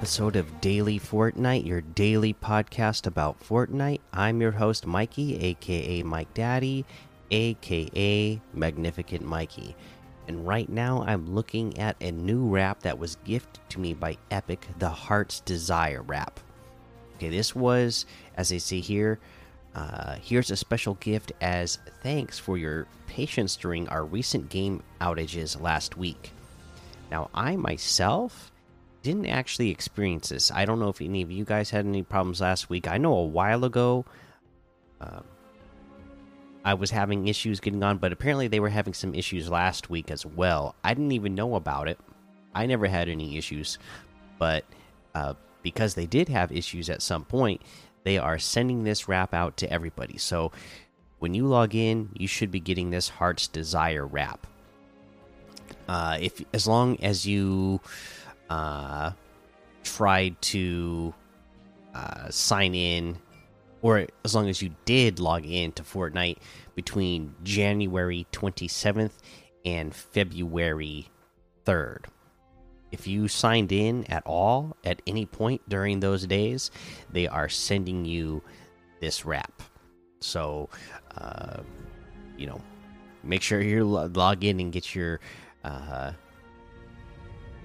episode of Daily Fortnite, your daily podcast about Fortnite. I'm your host, Mikey, aka Mike Daddy, aka Magnificent Mikey. And right now, I'm looking at a new wrap that was gifted to me by Epic, the Heart's Desire wrap. Okay, this was, as they say here, uh, here's a special gift as thanks for your patience during our recent game outages last week. Now, I myself didn't actually experience this. I don't know if any of you guys had any problems last week. I know a while ago uh, I was having issues getting on, but apparently they were having some issues last week as well. I didn't even know about it. I never had any issues, but uh, because they did have issues at some point, they are sending this wrap out to everybody. So when you log in, you should be getting this Heart's Desire wrap. Uh, if as long as you uh, tried to uh, sign in, or as long as you did log in to Fortnite between January 27th and February 3rd. If you signed in at all at any point during those days, they are sending you this wrap. So, uh, you know, make sure you log in and get your uh,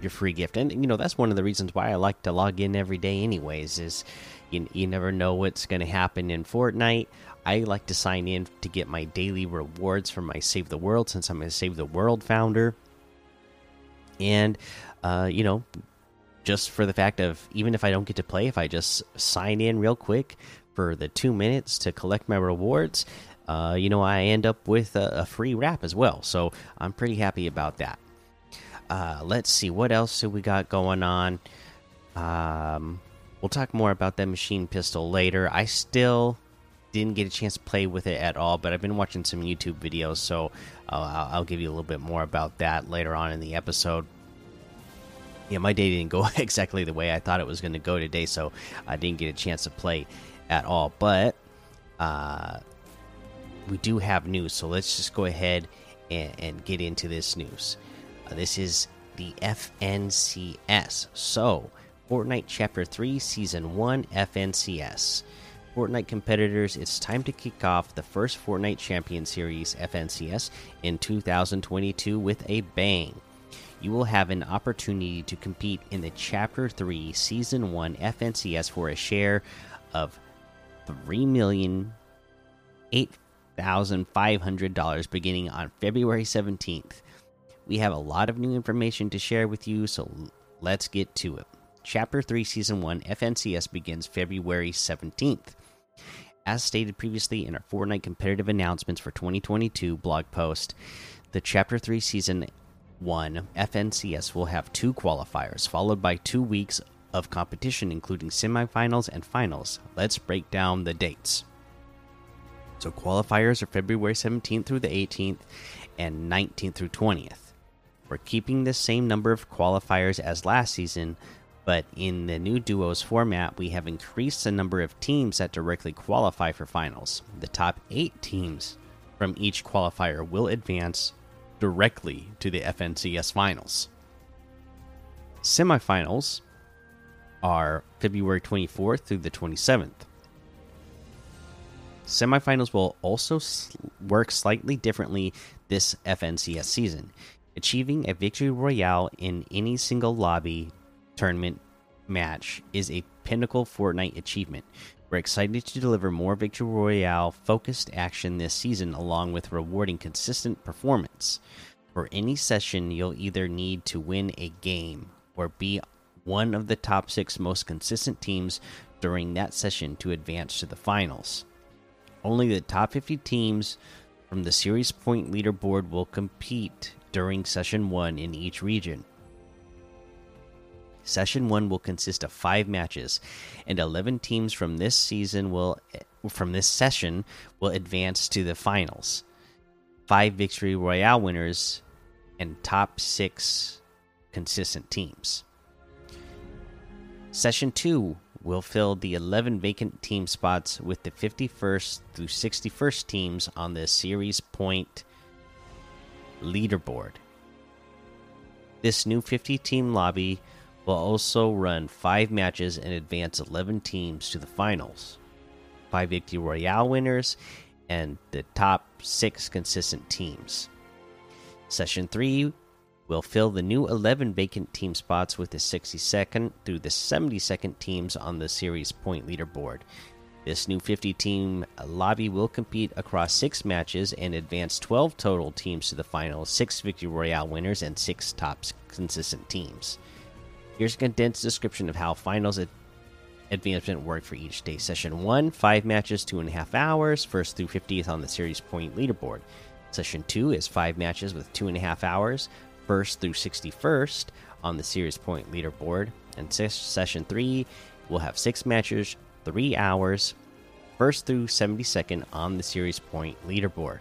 your free gift. And you know that's one of the reasons why I like to log in every day, anyways. Is you you never know what's going to happen in Fortnite. I like to sign in to get my daily rewards from my Save the World since I'm a Save the World founder. And uh, you know, just for the fact of even if I don't get to play, if I just sign in real quick for the two minutes to collect my rewards, uh, you know, I end up with a, a, free wrap as well. So I'm pretty happy about that. Uh, let's see what else do we got going on. Um, we'll talk more about that machine pistol later. I still didn't get a chance to play with it at all, but I've been watching some YouTube videos, so uh, I'll give you a little bit more about that later on in the episode. Yeah, my day didn't go exactly the way I thought it was going to go today, so I didn't get a chance to play at all. But uh, we do have news, so let's just go ahead and, and get into this news. Uh, this is the FNCS. So, Fortnite Chapter 3, Season 1 FNCS. Fortnite competitors, it's time to kick off the first Fortnite Champion Series FNCS in 2022 with a bang. You will have an opportunity to compete in the Chapter 3 Season 1 FNCS for a share of 3 million eight $1,500 beginning on February 17th. We have a lot of new information to share with you, so let's get to it. Chapter 3, Season 1 FNCS begins February 17th. As stated previously in our Fortnite competitive announcements for 2022 blog post, the Chapter 3 Season 1 FNCS will have two qualifiers, followed by two weeks of competition, including semifinals and finals. Let's break down the dates. So qualifiers are February 17th through the 18th and 19th through 20th. We're keeping the same number of qualifiers as last season, but in the new duos format, we have increased the number of teams that directly qualify for finals. The top eight teams from each qualifier will advance directly to the FNCS finals. Semifinals are February 24th through the 27th. Semifinals will also work slightly differently this FNCS season. Achieving a victory royale in any single lobby tournament match is a pinnacle Fortnite achievement. We're excited to deliver more victory royale focused action this season, along with rewarding consistent performance. For any session, you'll either need to win a game or be one of the top six most consistent teams during that session to advance to the finals. Only the top 50 teams from the series point leaderboard will compete during session 1 in each region. Session 1 will consist of 5 matches and 11 teams from this season will from this session will advance to the finals. 5 victory royale winners and top 6 consistent teams. Session 2 will fill the 11 vacant team spots with the 51st through 61st teams on the series point leaderboard. This new 50 team lobby will also run five matches and advance 11 teams to the finals. Five Victory Royale winners and the top six consistent teams. Session 3 will fill the new 11 vacant team spots with the 62nd through the 72nd teams on the series point leaderboard. This new 50 team lobby will compete across six matches and advance 12 total teams to the finals, six Victory Royale winners, and six top consistent teams. Here's a condensed description of how finals advancement work for each day. Session 1, 5 matches, 2.5 hours, first through 50th on the series point leaderboard. Session 2 is 5 matches with 2.5 hours, first through 61st on the series point leaderboard. And session 3 will have 6 matches, 3 hours, first through 72nd on the series point leaderboard.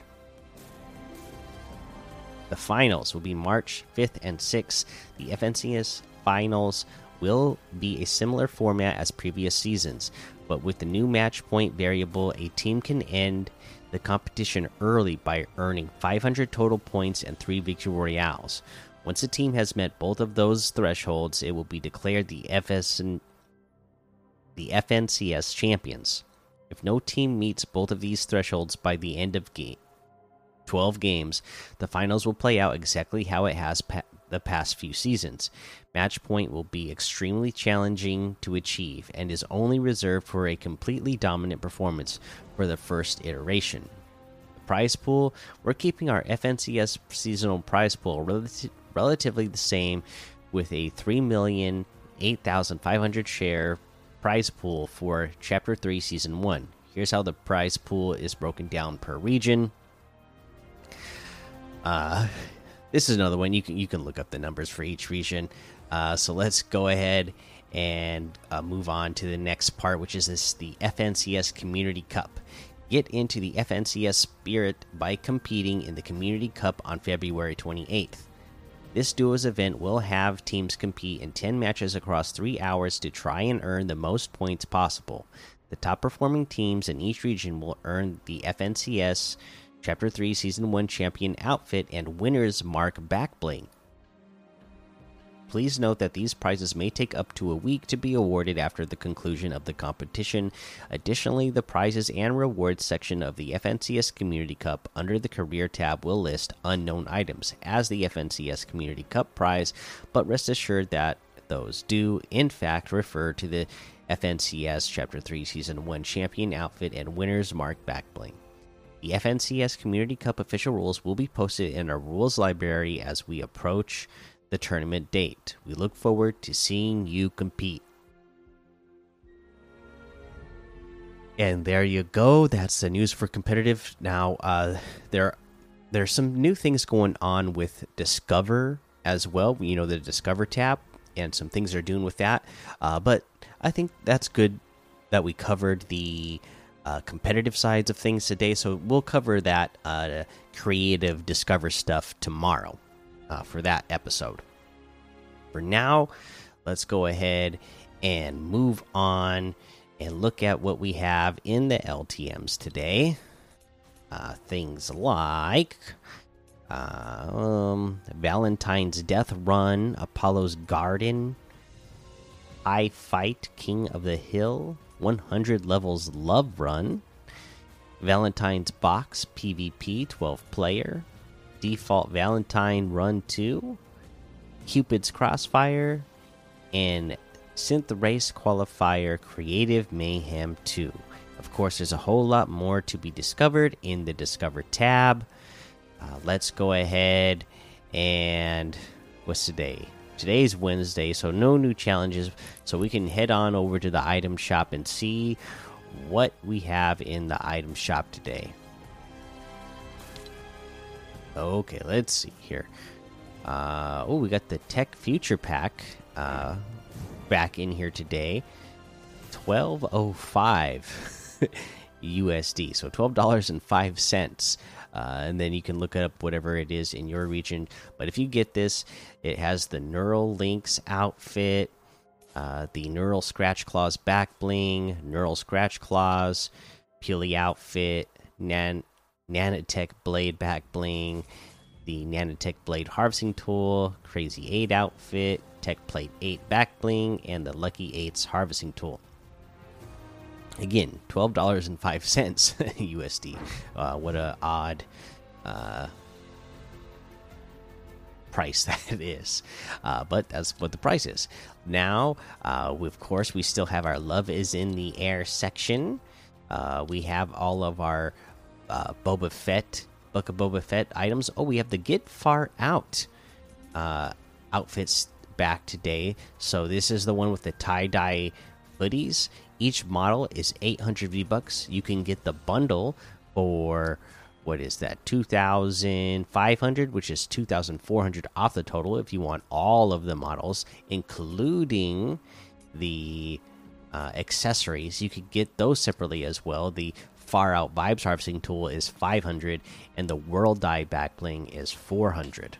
The finals will be March 5th and 6th. The FNCS finals will be a similar format as previous seasons, but with the new match point variable, a team can end the competition early by earning 500 total points and 3 victory royales. Once a team has met both of those thresholds, it will be declared the FS the FNCS champions. If no team meets both of these thresholds by the end of game 12 games, the finals will play out exactly how it has pa the past few seasons. Match point will be extremely challenging to achieve and is only reserved for a completely dominant performance for the first iteration. The prize pool, we're keeping our FNCS seasonal prize pool rel relatively the same with a 3,008,500 share prize pool for Chapter 3 Season 1. Here's how the prize pool is broken down per region. Uh, this is another one you can you can look up the numbers for each region. Uh, so let's go ahead and uh, move on to the next part, which is this the FNCS Community Cup. Get into the FNCS spirit by competing in the Community Cup on February 28th. This duos event will have teams compete in 10 matches across 3 hours to try and earn the most points possible. The top performing teams in each region will earn the FNCS Chapter 3 Season 1 Champion outfit and Winner's Mark back bling. Please note that these prizes may take up to a week to be awarded after the conclusion of the competition. Additionally, the prizes and rewards section of the FNCS Community Cup under the Career tab will list unknown items as the FNCS Community Cup prize, but rest assured that those do, in fact, refer to the FNCS Chapter 3 Season 1 Champion outfit and Winner's Mark back bling. The FNCS Community Cup official rules will be posted in our rules library as we approach the tournament date. We look forward to seeing you compete. And there you go. That's the news for competitive. Now, uh, there there's some new things going on with Discover as well. You know, the Discover tab and some things they're doing with that. Uh, but I think that's good that we covered the uh, competitive sides of things today. So we'll cover that uh, creative discover stuff tomorrow uh, for that episode. For now, let's go ahead and move on and look at what we have in the LTMs today. Uh, things like um, Valentine's Death Run, Apollo's Garden, I Fight King of the Hill, 100 levels love run, Valentine's box PvP 12 player, default Valentine run 2, Cupid's crossfire, and synth race qualifier creative mayhem 2. Of course, there's a whole lot more to be discovered in the Discover tab. Uh, let's go ahead and what's today? Today's Wednesday, so no new challenges. So we can head on over to the item shop and see what we have in the item shop today. Okay, let's see here. Uh, oh, we got the Tech Future Pack uh, back in here today. Twelve oh five USD, so twelve dollars and five cents. Uh, and then you can look up whatever it is in your region. But if you get this, it has the Neuralynx outfit, uh, the Neural Scratch Claws back bling, Neural Scratch Claws, Peely outfit, Nan Nanotech blade back bling, the Nanotech Blade Harvesting Tool, Crazy 8 outfit, Tech Plate 8 back bling, and the Lucky 8's Harvesting Tool. Again, $12.05 USD. Uh, what a odd uh, price that is. Uh, but that's what the price is. Now, uh, of course, we still have our Love is in the Air section. Uh, we have all of our uh, Boba Fett, Book of Boba Fett items. Oh, we have the Get Far Out uh, outfits back today. So this is the one with the tie dye hoodies. Each model is 800 V bucks. You can get the bundle for what is that 2500 which is 2400 off the total if you want all of the models including the uh, accessories. You could get those separately as well. The far out vibes harvesting tool is 500 and the world dye backbling is 400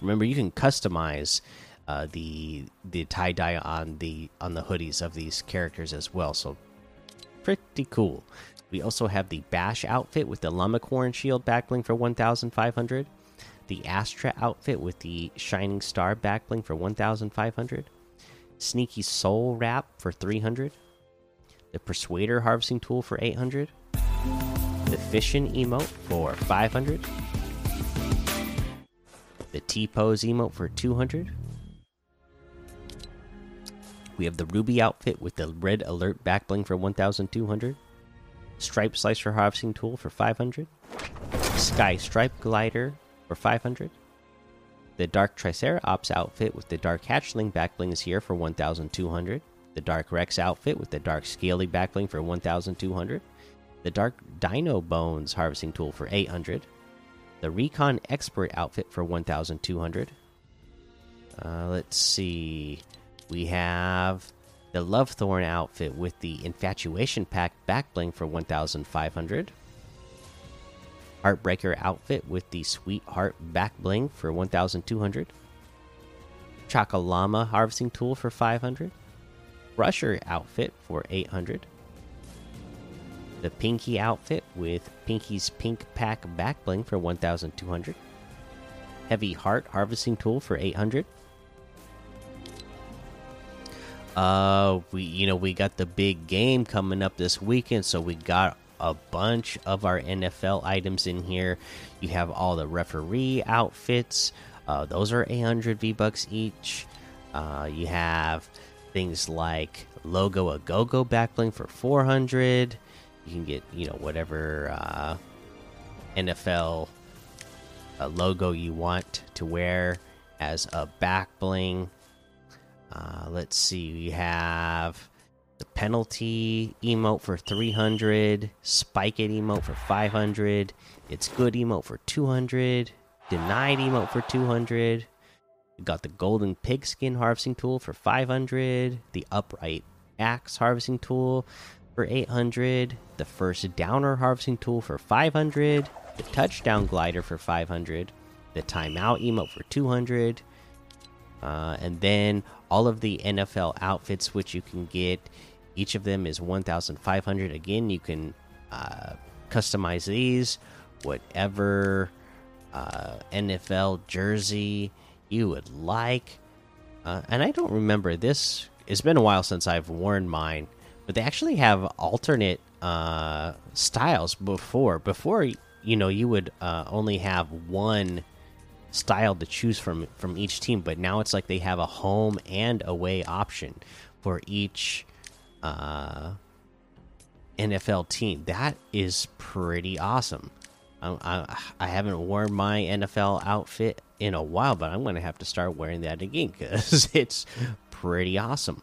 remember you can customize uh, the the tie dye on the on the hoodies of these characters as well. So pretty cool. We also have the Bash outfit with the Lumicorn Shield backbling for 1,500. The Astra outfit with the Shining Star backbling for 1,500. Sneaky Soul Wrap for 300. The Persuader Harvesting Tool for 800. The Fishin emote for 500. The T Pose emote for 200. We have the Ruby outfit with the Red Alert backbling for 1,200. Stripe Slicer Harvesting Tool for 500. Sky Stripe Glider for 500. The Dark Triceratops outfit with the Dark Hatchling backbling is here for 1,200. The Dark Rex outfit with the Dark Scaly backbling for 1,200. The Dark Dino Bones Harvesting Tool for 800. The Recon Expert outfit for 1,200. Uh, let's see. We have the Love Thorn outfit with the Infatuation Pack backbling for 1,500. Heartbreaker outfit with the Sweetheart back bling for 1,200. Chocolama harvesting tool for 500. Brusher outfit for 800. The Pinky outfit with Pinky's Pink Pack back bling for 1,200. Heavy Heart harvesting tool for 800 uh, we you know we got the big game coming up this weekend, so we got a bunch of our NFL items in here. You have all the referee outfits; uh, those are 800 V bucks each. Uh, you have things like logo a go go backbling for 400. You can get you know whatever uh, NFL uh, logo you want to wear as a backbling uh, let's see. We have the penalty emote for 300, spike it emote for 500, it's good emote for 200, denied emote for 200. We got the golden pigskin harvesting tool for 500, the upright axe harvesting tool for 800, the first downer harvesting tool for 500, the touchdown glider for 500, the timeout emote for 200, uh, and then all of the NFL outfits, which you can get. Each of them is 1,500. Again, you can uh, customize these, whatever uh, NFL jersey you would like. Uh, and I don't remember this. It's been a while since I've worn mine, but they actually have alternate uh, styles before. Before, you know, you would uh, only have one style to choose from from each team, but now it's like they have a home and away option for each uh, NFL team. That is pretty awesome. I, I, I haven't worn my NFL outfit in a while, but I'm going to have to start wearing that again because it's pretty awesome.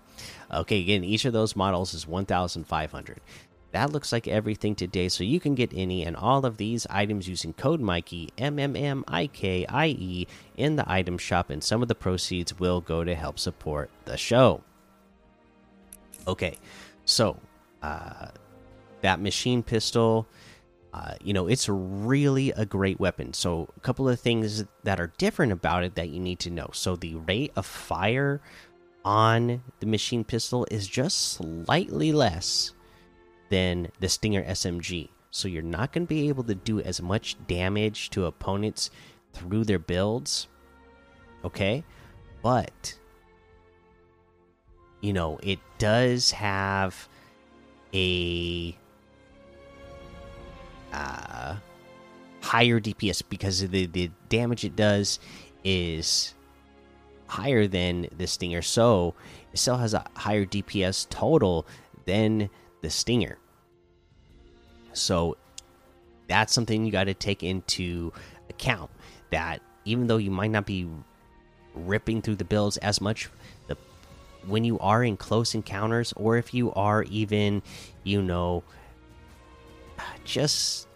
Okay, again, each of those models is 1,500. That looks like everything today, so you can get any and all of these items using code Mikey M M M I K I E in the item shop, and some of the proceeds will go to help support the show. Okay, so uh, that machine pistol. Uh, you know, it's really a great weapon. So, a couple of things that are different about it that you need to know. So, the rate of fire on the machine pistol is just slightly less than the Stinger SMG. so you're not going to be able to do as much damage to opponents through their builds. Okay, but you know it does have a uh, higher DPS because the the damage it does is higher than the Stinger, so it still has a higher DPS total than the Stinger. So that's something you got to take into account. That even though you might not be ripping through the builds as much, the when you are in close encounters, or if you are even, you know, just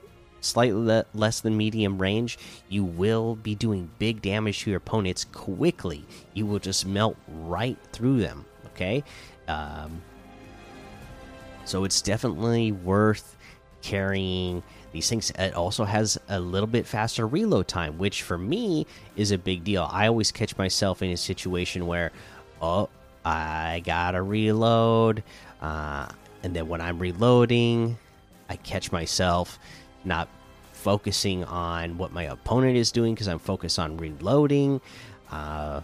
slightly le less than medium range, you will be doing big damage to your opponents quickly. You will just melt right through them. Okay, um, so it's definitely worth carrying these things. It also has a little bit faster reload time, which for me is a big deal. I always catch myself in a situation where, oh, I gotta reload, uh, and then when I'm reloading, I catch myself not focusing on what my opponent is doing because I'm focused on reloading, uh,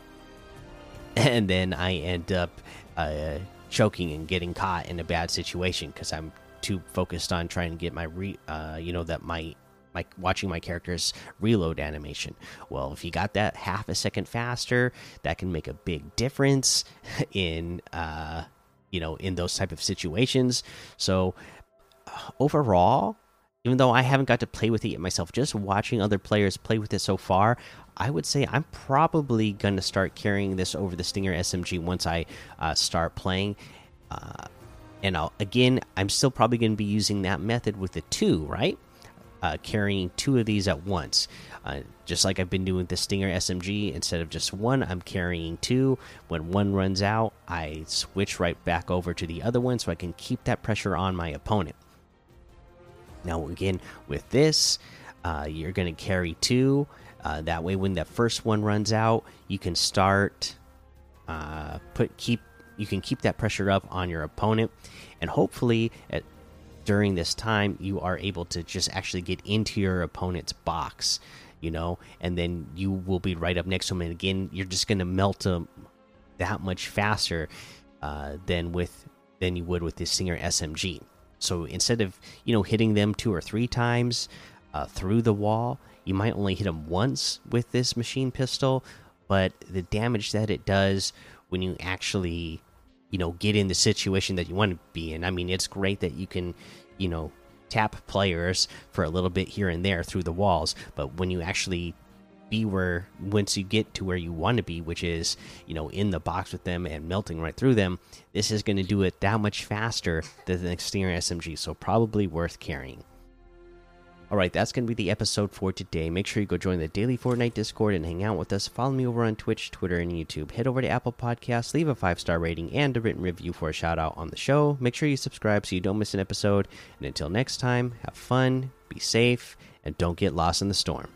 and then I end up uh, choking and getting caught in a bad situation because I'm too focused on trying to get my re, uh, you know, that my my watching my character's reload animation. Well, if you got that half a second faster, that can make a big difference in uh, you know in those type of situations. So uh, overall, even though I haven't got to play with it yet myself, just watching other players play with it so far, I would say I'm probably going to start carrying this over the Stinger SMG once I uh, start playing. Uh, and I'll, again, I'm still probably going to be using that method with the two, right? Uh, carrying two of these at once. Uh, just like I've been doing with the Stinger SMG, instead of just one, I'm carrying two. When one runs out, I switch right back over to the other one so I can keep that pressure on my opponent. Now, again, with this, uh, you're going to carry two. Uh, that way, when that first one runs out, you can start uh, put keep you can keep that pressure up on your opponent, and hopefully, at, during this time, you are able to just actually get into your opponent's box, you know, and then you will be right up next to him. And again, you're just going to melt them that much faster uh, than with than you would with this Stinger SMG. So instead of you know hitting them two or three times uh, through the wall, you might only hit them once with this machine pistol. But the damage that it does when you actually you know get in the situation that you want to be in. I mean, it's great that you can, you know, tap players for a little bit here and there through the walls, but when you actually be where once you get to where you want to be, which is you know in the box with them and melting right through them, this is going to do it that much faster than the exterior SMG. So probably worth carrying. All right, that's going to be the episode for today. Make sure you go join the daily Fortnite Discord and hang out with us. Follow me over on Twitch, Twitter, and YouTube. Head over to Apple Podcasts, leave a five star rating and a written review for a shout out on the show. Make sure you subscribe so you don't miss an episode. And until next time, have fun, be safe, and don't get lost in the storm.